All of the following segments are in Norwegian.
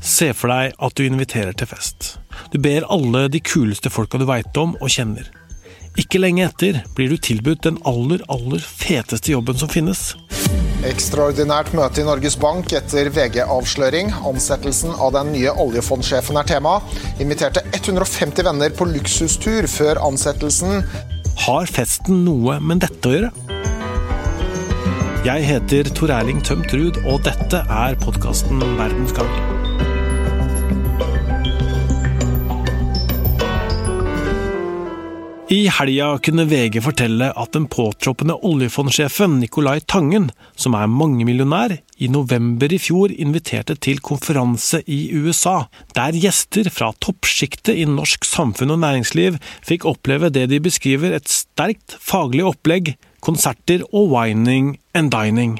Se for deg at du inviterer til fest. Du ber alle de kuleste folka du veit om og kjenner. Ikke lenge etter blir du tilbudt den aller, aller feteste jobben som finnes. Ekstraordinært møte i Norges Bank etter VG-avsløring. Ansettelsen av den nye oljefondsjefen er tema. Inviterte 150 venner på luksustur før ansettelsen. Har festen noe med dette å gjøre? Jeg heter Tor Erling Tømt Ruud, og dette er podkasten Verdens gang. I helga kunne VG fortelle at den påtroppende oljefondsjefen Nicolai Tangen, som er mangemillionær, i november i fjor inviterte til konferanse i USA, der gjester fra toppsjiktet i norsk samfunn og næringsliv fikk oppleve det de beskriver et sterkt faglig opplegg, konserter og wining and dining.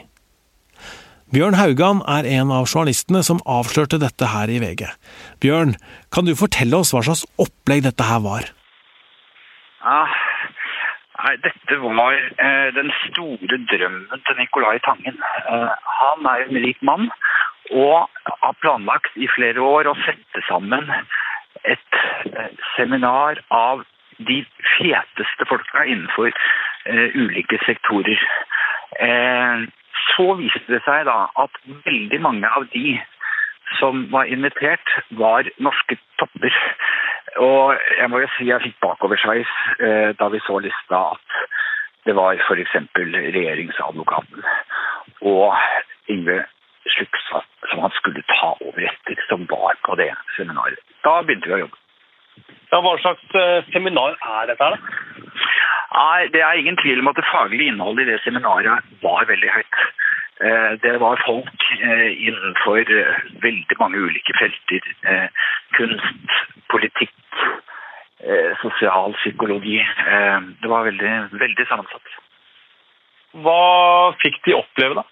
Bjørn Haugan er en av journalistene som avslørte dette her i VG. Bjørn, kan du fortelle oss hva slags opplegg dette her var? Ja, nei, dette var eh, den store drømmen til Nicolai Tangen. Eh, han er en rik mann og har planlagt i flere år å sette sammen et eh, seminar av de feteste folka innenfor eh, ulike sektorer. Eh, så viste det seg da at veldig mange av de som var invitert, var norske topper. Og jeg må jo si jeg fikk bakoversveis eh, da vi så lista at det var f.eks. regjeringsadvokaten og Yngve Slukstad som han skulle ta over etter, som var på det seminaret. Da begynte vi å jobbe. Ja, hva slags eh, seminar er dette her, da? Nei, Det er ingen tvil om at det faglige innholdet i det seminaret var veldig høyt. Eh, det var folk eh, innenfor veldig mange ulike felter. Kunst, politikk, eh, sosialpsykologi. Eh, Det var veldig, veldig sammensatt. Hva fikk de oppleve, da?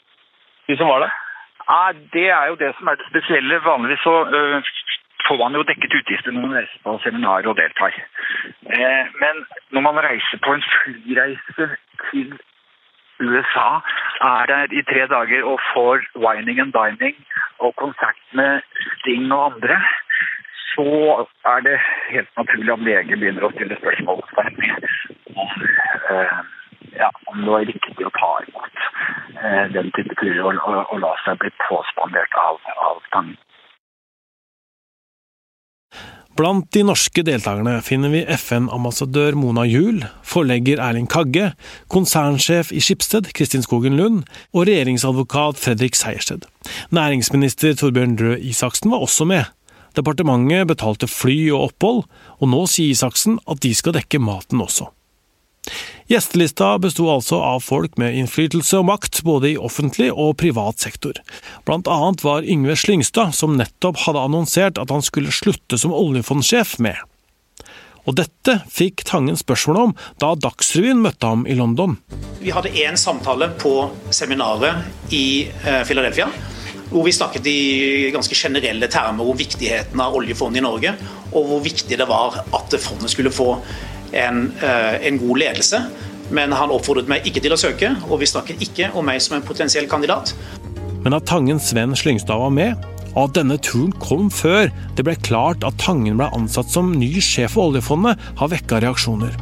De som var der? Nei, Det er jo det som er det spesielle. Vanligvis så øh, får man jo dekket utgifter når man reiser på seminar og deltar. Eh, men når man reiser på en flyreise til USA, er der i tre dager og får wining and dining og konsert med Sting og andre, så er det helt naturlig at lege begynner å stille spørsmål om, eh, ja, om det var riktig å ta imot eh, den type kurer og, og, og la seg bli påspandert av, av tangen. Blant de norske deltakerne finner vi FN-ambassadør Mona Juel, forlegger Erling Kagge, konsernsjef i Skipsted Kristin Skogen Lund og regjeringsadvokat Fredrik Sejersted. Næringsminister Torbjørn Røe Isaksen var også med. Departementet betalte fly og opphold, og nå sier Isaksen at de skal dekke maten også. Gjestelista besto altså av folk med innflytelse og makt både i offentlig og privat sektor. Blant annet var Yngve Slyngstad, som nettopp hadde annonsert at han skulle slutte som oljefondsjef, med. Og dette fikk Tangen spørsmål om da Dagsrevyen møtte ham i London. Vi hadde én samtale på seminaret i eh, Philadelphia. Hvor vi snakket i ganske generelle termer om viktigheten av oljefondet i Norge, og hvor viktig det var at fondet skulle få en, eh, en god ledelse. Men han oppfordret meg ikke til å søke, og vi snakket ikke om meg som en potensiell kandidat. Men at Tangens venn Slyngstad var med, og at denne turen kom før det ble klart at Tangen ble ansatt som ny sjef for oljefondet, har vekka reaksjoner.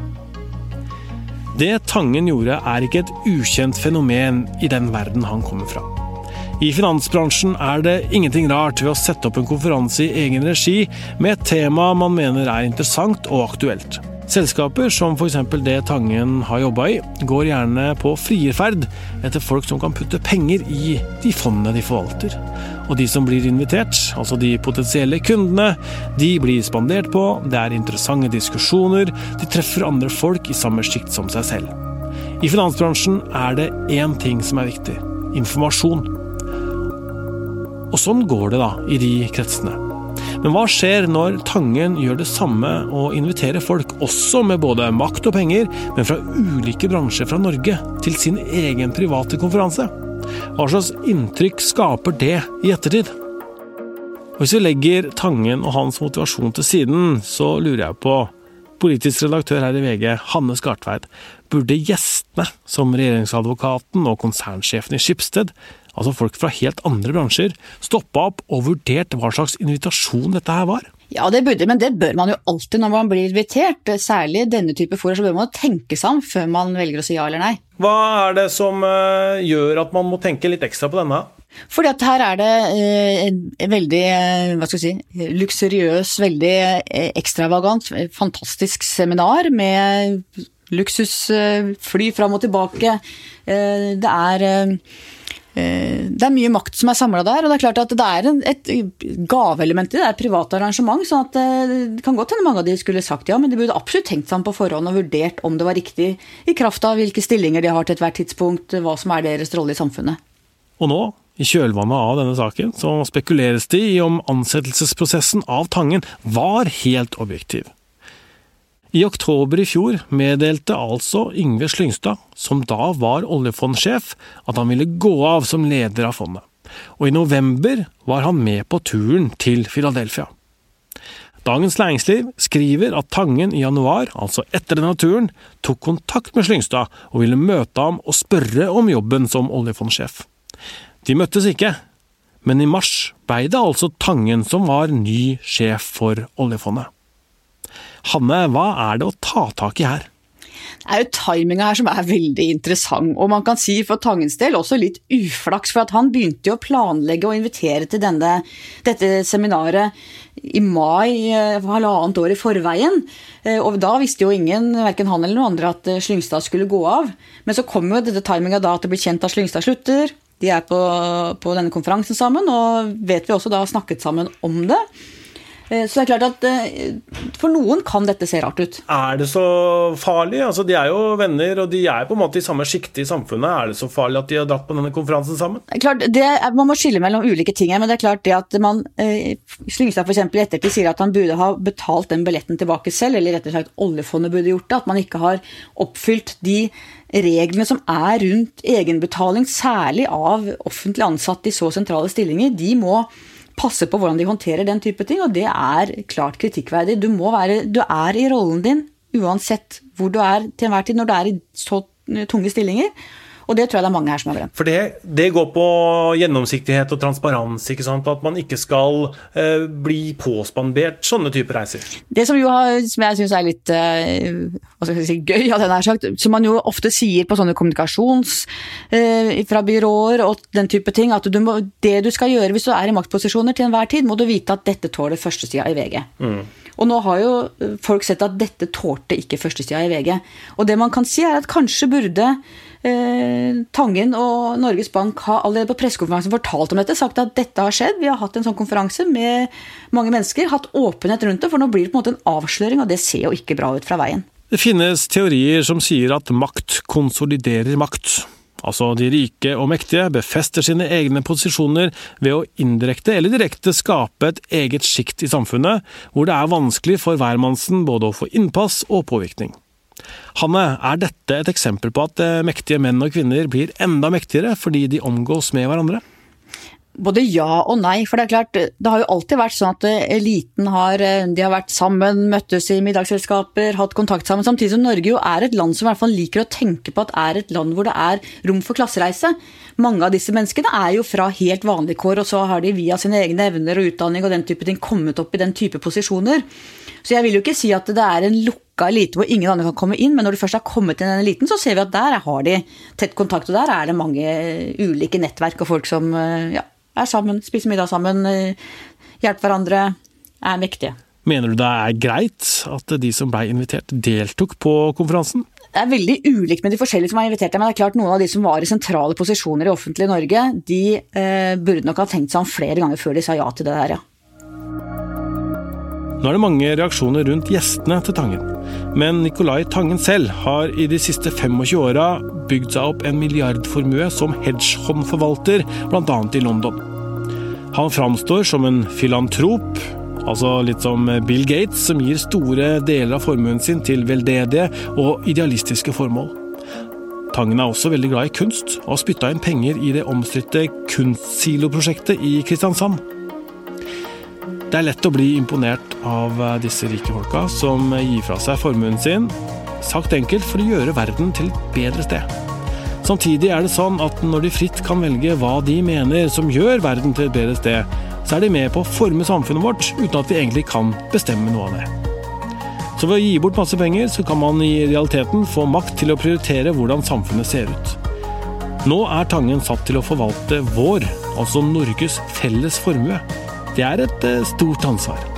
Det Tangen gjorde er ikke et ukjent fenomen i den verden han kommer fra. I finansbransjen er det ingenting rart ved å sette opp en konferanse i egen regi med et tema man mener er interessant og aktuelt. Selskaper som f.eks. det Tangen har jobba i, går gjerne på frierferd etter folk som kan putte penger i de fondene de forvalter. Og de som blir invitert, altså de potensielle kundene, de blir spandert på, det er interessante diskusjoner, de treffer andre folk i samme sjikt som seg selv. I finansbransjen er det én ting som er viktig informasjon. Og sånn går det da i de kretsene. Men hva skjer når Tangen gjør det samme og inviterer folk, også med både makt og penger, men fra ulike bransjer fra Norge, til sin egen private konferanse? Hva slags inntrykk skaper det i ettertid? Og Hvis vi legger Tangen og hans motivasjon til siden, så lurer jeg på Politisk redaktør her i VG, Hanne Skartveit, burde gjestene, som regjeringsadvokaten og konsernsjefen i Skipsted, altså folk fra helt andre bransjer, stoppa opp og vurdert hva slags invitasjon dette her var? Ja, det burde, men det bør man jo alltid når man blir invitert. Særlig denne type fora, så bør man tenke seg om før man velger å si ja eller nei. Hva er det som eh, gjør at man må tenke litt ekstra på denne? Fordi at her er det eh, en veldig, eh, hva skal jeg si, luksuriøs, veldig ekstravagant, fantastisk seminar med luksusfly fram og tilbake. Det er Eh, det er mye makt som er samla der, og det er klart at det er et gaveelement i det. Er et privat arrangement, så at det kan godt hende mange av de skulle sagt ja, men de burde absolutt tenkt seg om på forhånd og vurdert om det var riktig, i kraft av hvilke stillinger de har til ethvert tidspunkt, hva som er deres rolle i samfunnet. Og nå, i kjølvannet av denne saken, så spekuleres det i om ansettelsesprosessen av Tangen var helt objektiv. I oktober i fjor meddelte altså Yngve Slyngstad, som da var oljefondsjef, at han ville gå av som leder av fondet. Og i november var han med på turen til Philadelphia. Dagens Næringsliv skriver at Tangen i januar, altså etter denne turen, tok kontakt med Slyngstad og ville møte ham og spørre om jobben som oljefondsjef. De møttes ikke, men i mars ble det altså Tangen som var ny sjef for oljefondet. Hanne, hva er det å ta tak i her? Det er jo timinga her som er veldig interessant, og man kan si for Tangens del også litt uflaks, for at han begynte jo å planlegge og invitere til denne, dette seminaret i mai, eh, halvannet år i forveien. Eh, og da visste jo ingen, verken han eller noen andre, at eh, Slyngstad skulle gå av. Men så kom jo dette timinga da at det ble kjent at Slyngstad slutter. De er på, på denne konferansen sammen, og vet vi også da har snakket sammen om det. Eh, så det er klart at eh, For noen kan dette se rart ut. Er det så farlig? Altså, De er jo venner, og de er på en måte i samme sjikte i samfunnet. Er det så farlig at de har dratt på denne konferansen sammen? Klart, er, Man må skille mellom ulike ting her, men det er klart det at man eh, Slyngstad f.eks. i ettertid sier at han burde ha betalt den billetten tilbake selv, eller rett og slett oljefondet burde gjort det. At man ikke har oppfylt de reglene som er rundt egenbetaling, særlig av offentlig ansatte i så sentrale stillinger. De må passe på hvordan de håndterer den type ting, og det er klart kritikkverdig. Du, være, du er i rollen din uansett hvor du er til enhver tid når du er i så tunge stillinger. Og det tror jeg det er mange her som har glemt. For det, det, går på gjennomsiktighet og transparens, ikke sant? at man ikke skal eh, bli påspandert sånne typer reiser. Det som, jo har, som jeg syns er litt eh, si, gøy, av den her sagt, som man jo ofte sier på sånne kommunikasjons eh, fra byråer og den type ting, at du må, det du skal gjøre hvis du er i maktposisjoner til enhver tid, må du vite at dette tåler førstesida i VG. Mm. Og nå har jo folk sett at dette tålte ikke førstesida i VG. Og det man kan si, er at kanskje burde Eh, Tangen og Norges Bank ha allerede på pressekonferansen fortalt om dette, sagt at dette har skjedd. Vi har hatt en sånn konferanse med mange mennesker, hatt åpenhet rundt det, for nå blir det på en måte en avsløring, og det ser jo ikke bra ut fra veien. Det finnes teorier som sier at makt konsoliderer makt. Altså de rike og mektige befester sine egne posisjoner ved å indirekte eller direkte skape et eget sjikt i samfunnet, hvor det er vanskelig for hvermannsen både å få innpass og påvirkning. Hanne, er dette et eksempel på at eh, mektige menn og kvinner blir enda mektigere fordi de omgås med hverandre? Både ja og nei. For det er klart, det har jo alltid vært sånn at eh, eliten har, eh, de har vært sammen, møttes i middagsselskaper, hatt kontakt sammen. Samtidig som Norge jo er et land som i hvert fall liker å tenke på at er et land hvor det er rom for klassereise. Mange av disse menneskene er jo fra helt vanlige kår, og så har de via sine egne evner og utdanning og den type ting kommet opp i den type posisjoner. Så jeg vil jo ikke si at det er en lukka elite hvor ingen andre kan komme inn, men når du først har kommet inn i den eliten, så ser vi at der har de tett kontakt, og der er det mange ulike nettverk og folk som ja, er sammen, spiser middag sammen, eh, hjelper hverandre, er mektige. Mener du det er greit at de som ble invitert, deltok på konferansen? Det er veldig ulikt med de forskjellige som er invitert, men det er klart noen av de som var i sentrale posisjoner i offentlig Norge, de eh, burde nok ha tenkt seg om flere ganger før de sa ja til det der, ja. Nå er det mange reaksjoner rundt gjestene til Tangen, men Nicolai Tangen selv har i de siste 25 åra bygd seg opp en milliardformue som hedgehåndforvalter, bl.a. i London. Han framstår som en filantrop, altså litt som Bill Gates, som gir store deler av formuen sin til veldedige og idealistiske formål. Tangen er også veldig glad i kunst, og har spytta inn penger i det omstridte Kunstsilo-prosjektet i Kristiansand. Det er lett å bli imponert av eh, disse rike folka, som gir fra seg formuen sin, sagt enkelt for å gjøre verden til et bedre sted. Samtidig er det sånn at når de fritt kan velge hva de mener som gjør verden til et bedre sted, så er de med på å forme samfunnet vårt uten at vi egentlig kan bestemme noe av det. Så ved å gi bort masse penger, så kan man i realiteten få makt til å prioritere hvordan samfunnet ser ut. Nå er Tangen satt til å forvalte vår, altså Norges felles formue. Det er et eh, stort ansvar.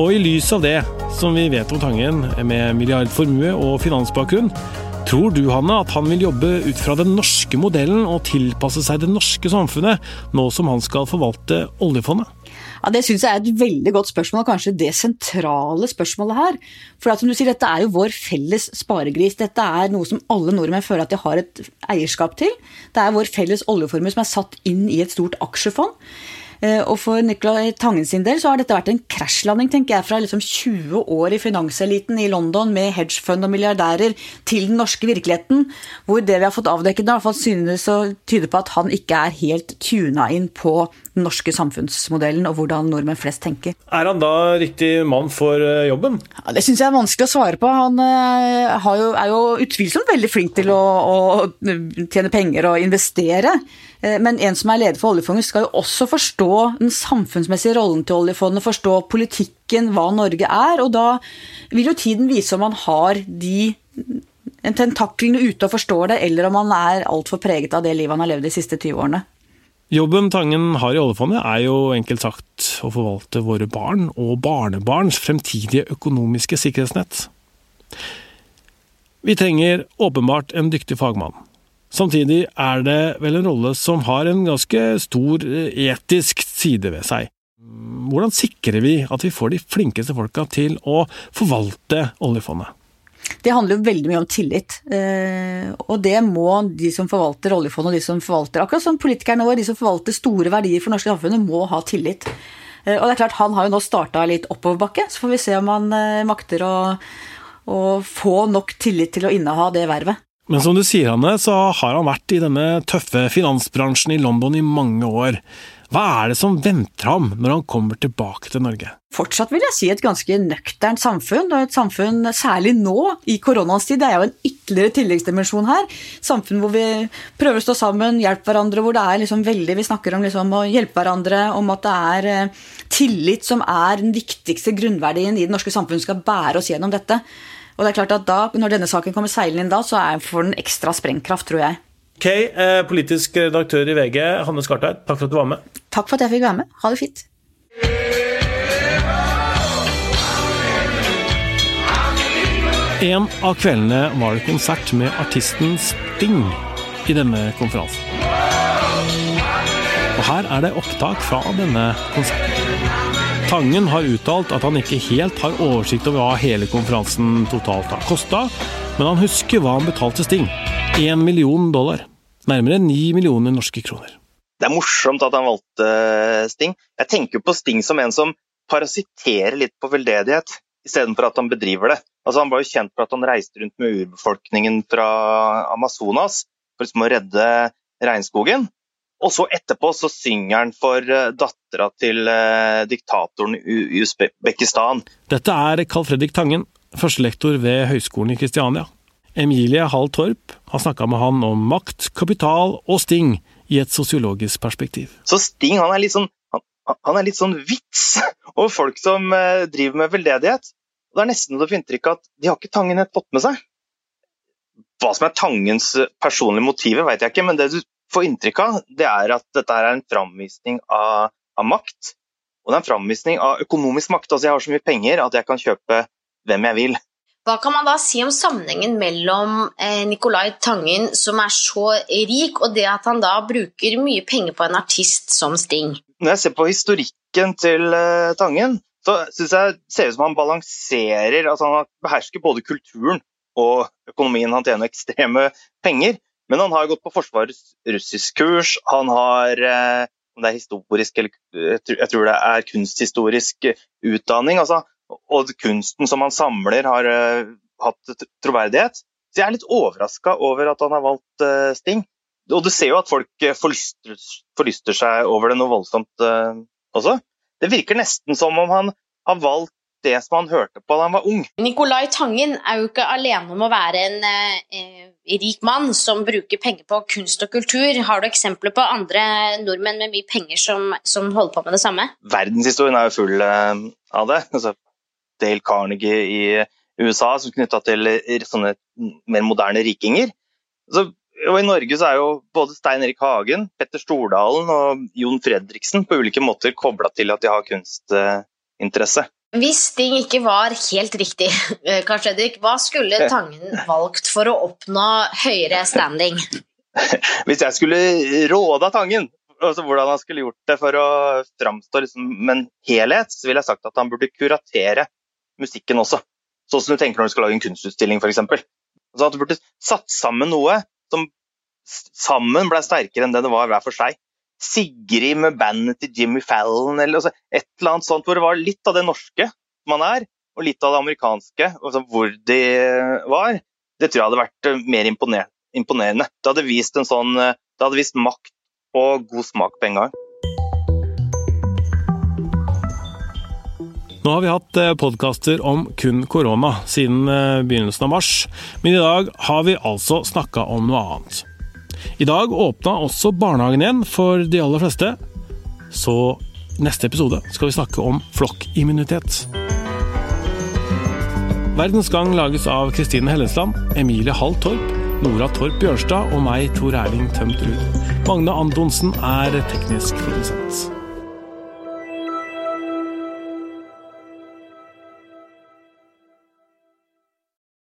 Og i lys av det som vi vet om Tangen, med milliardformue og finansbakgrunn, Tror du, Hanne, at han vil jobbe ut fra den norske modellen og tilpasse seg det norske samfunnet, nå som han skal forvalte oljefondet? Ja, Det syns jeg er et veldig godt spørsmål, og kanskje det sentrale spørsmålet her. For som du sier, dette er jo vår felles sparegris. Dette er noe som alle nordmenn føler at de har et eierskap til. Det er vår felles oljeformue som er satt inn i et stort aksjefond. Eh, og for Nicolai Tangen sin del så har dette vært en krasjlanding, tenker jeg, fra liksom 20 år i finanseliten i London med hedgefund og milliardærer til den norske virkeligheten, hvor det vi har fått avdekket, i hvert fall synes å tyde på at han ikke er helt tuna inn på den norske samfunnsmodellen og hvordan nordmenn flest tenker. Er han da riktig mann for eh, jobben? Ja, det syns jeg er vanskelig å svare på. Han jo, er jo utvilsomt veldig flink til å, å tjene penger og investere. Eh, men en som er leder for oljefondet, skal jo også forstå den samfunnsmessige rollen til oljefondet, forstå politikken, hva Norge er. Og da vil jo tiden vise om man har de tentaklene ute og forstår det, eller om han er altfor preget av det livet han har levd de siste 20 årene. Jobben Tangen har i oljefondet er jo enkelt sagt å forvalte våre barn og barnebarns fremtidige økonomiske sikkerhetsnett. Vi trenger åpenbart en dyktig fagmann. Samtidig er det vel en rolle som har en ganske stor eh, etisk side ved seg. Hvordan sikrer vi at vi får de flinkeste folka til å forvalte oljefondet? Det handler jo veldig mye om tillit. Eh, og det må de som forvalter oljefondet og de som forvalter akkurat som politikerne våre, de som forvalter store verdier for norske samfunnet, må ha tillit. Eh, og det er klart, han har jo nå starta litt oppoverbakke, så får vi se om han makter å, å få nok tillit til å inneha det vervet. Men som du sier, Hanne, så har han vært i denne tøffe finansbransjen i London i mange år. Hva er det som venter ham når han kommer tilbake til Norge? Fortsatt vil jeg si et ganske nøkternt samfunn, og et samfunn særlig nå, i koronaens tid. Det er jo en ytterligere tilleggsdimensjon her. Samfunn hvor vi prøver å stå sammen, hjelpe hverandre, hvor det er liksom veldig Vi snakker om liksom å hjelpe hverandre, om at det er eh, tillit som er den viktigste grunnverdien i det norske samfunnet, skal bære oss gjennom dette. Og det er klart at da, Når denne saken kommer seilende inn da, så er får den ekstra sprengkraft, tror jeg. Ok, eh, Politisk redaktør i VG, Hanne Skartveit, takk for at du var med. Takk for at jeg fikk være med. Ha det fint. En av kveldene var det konsert med artisten Sting i denne konferansen. Og her er det opptak fra denne konserten. Tangen har uttalt at han ikke helt har oversikt over hva hele konferansen totalt har kosta, men han husker hva han betalte Sting. Én million dollar. Nærmere ni millioner norske kroner. Det er morsomt at han valgte eh, Sting. Jeg tenker på Sting som en som parasitterer litt på veldedighet, istedenfor at han bedriver det. Altså, han var jo kjent for at han reiste rundt med urbefolkningen fra Amazonas for liksom å redde regnskogen. Og så etterpå så synger han for eh, dattera til eh, diktatoren i Usbekistan. Dette er Carl Fredrik Tangen, førstelektor ved Høgskolen i Kristiania. Emilie Hall Torp har snakka med han om makt, kapital og Sting i et sosiologisk perspektiv. Så Sting han er litt sånn, han, han er litt sånn vits over folk som eh, driver med veldedighet. Det er nesten så du får inntrykk av at de har ikke Tangen helt fått med seg. Hva som er Tangens personlige motiver, vet jeg ikke, men det du får inntrykk av, det er at dette er en framvisning av, av, makt. Og det er en framvisning av økonomisk makt. Altså jeg har så mye penger at jeg kan kjøpe hvem jeg vil. Hva kan man da si om sammenhengen mellom eh, Nicolai Tangen, som er så rik, og det at han da bruker mye penger på en artist som Sting? Når jeg ser på historikken til eh, Tangen, så syns jeg det ser ut som han balanserer altså Han behersker både kulturen og økonomien. Han tjener ekstreme penger. Men han har gått på Forsvarets russiskkurs. Han har eh, om det er historisk eller jeg tror det er kunsthistorisk utdanning. Altså, og kunsten som han samler, har hatt troverdighet. Så jeg er litt overraska over at han har valgt Sting. Og du ser jo at folk forlyster, forlyster seg over det noe voldsomt også. Det virker nesten som om han har valgt det som han hørte på da han var ung. Nicolai Tangen er jo ikke alene om å være en eh, rik mann som bruker penger på kunst og kultur. Har du eksempler på andre nordmenn med mye penger som, som holder på med det samme? Verdenshistorien er jo full eh, av det. Altså, Dale Carnegie i USA som knytta til sånne mer moderne rikinger. Så, og I Norge så er jo både Stein Erik Hagen, Petter Stordalen og Jon Fredriksen på ulike måter kobla til at de har kunstinteresse. Hvis ting ikke var helt riktig, Karl Fredrik, hva skulle Tangen valgt for å oppnå høyere standing? Hvis jeg skulle råda Tangen altså hvordan han skulle gjort det for å framstå liksom, med en helhet, så ville jeg sagt at han burde kuratere musikken også. Sånn som du tenker når du skal lage en kunstutstilling, f.eks. Altså at du burde satt sammen noe som sammen ble sterkere enn det det var hver for seg. Sigrid med bandet til Jimmy Fallon, eller altså, et eller annet sånt hvor det var litt av det norske man er, og litt av det amerikanske, altså hvor de var. Det tror jeg hadde vært eh, mer imponerende. Det hadde vist, en sånn, eh, det hadde vist makt og god smak på en gang. Nå har vi hatt eh, podkaster om kun korona siden begynnelsen av mars, men i dag har vi altså snakka om noe annet. I dag åpna også barnehagen igjen for de aller fleste, så neste episode skal vi snakke om flokkimmunitet. Verdens Gang lages av Kristine Hellesland, Emilie Hall Torp, Nora Torp Bjørstad og meg, Tor Erling Tømt Ruud. Magne Antonsen er teknisk produsent.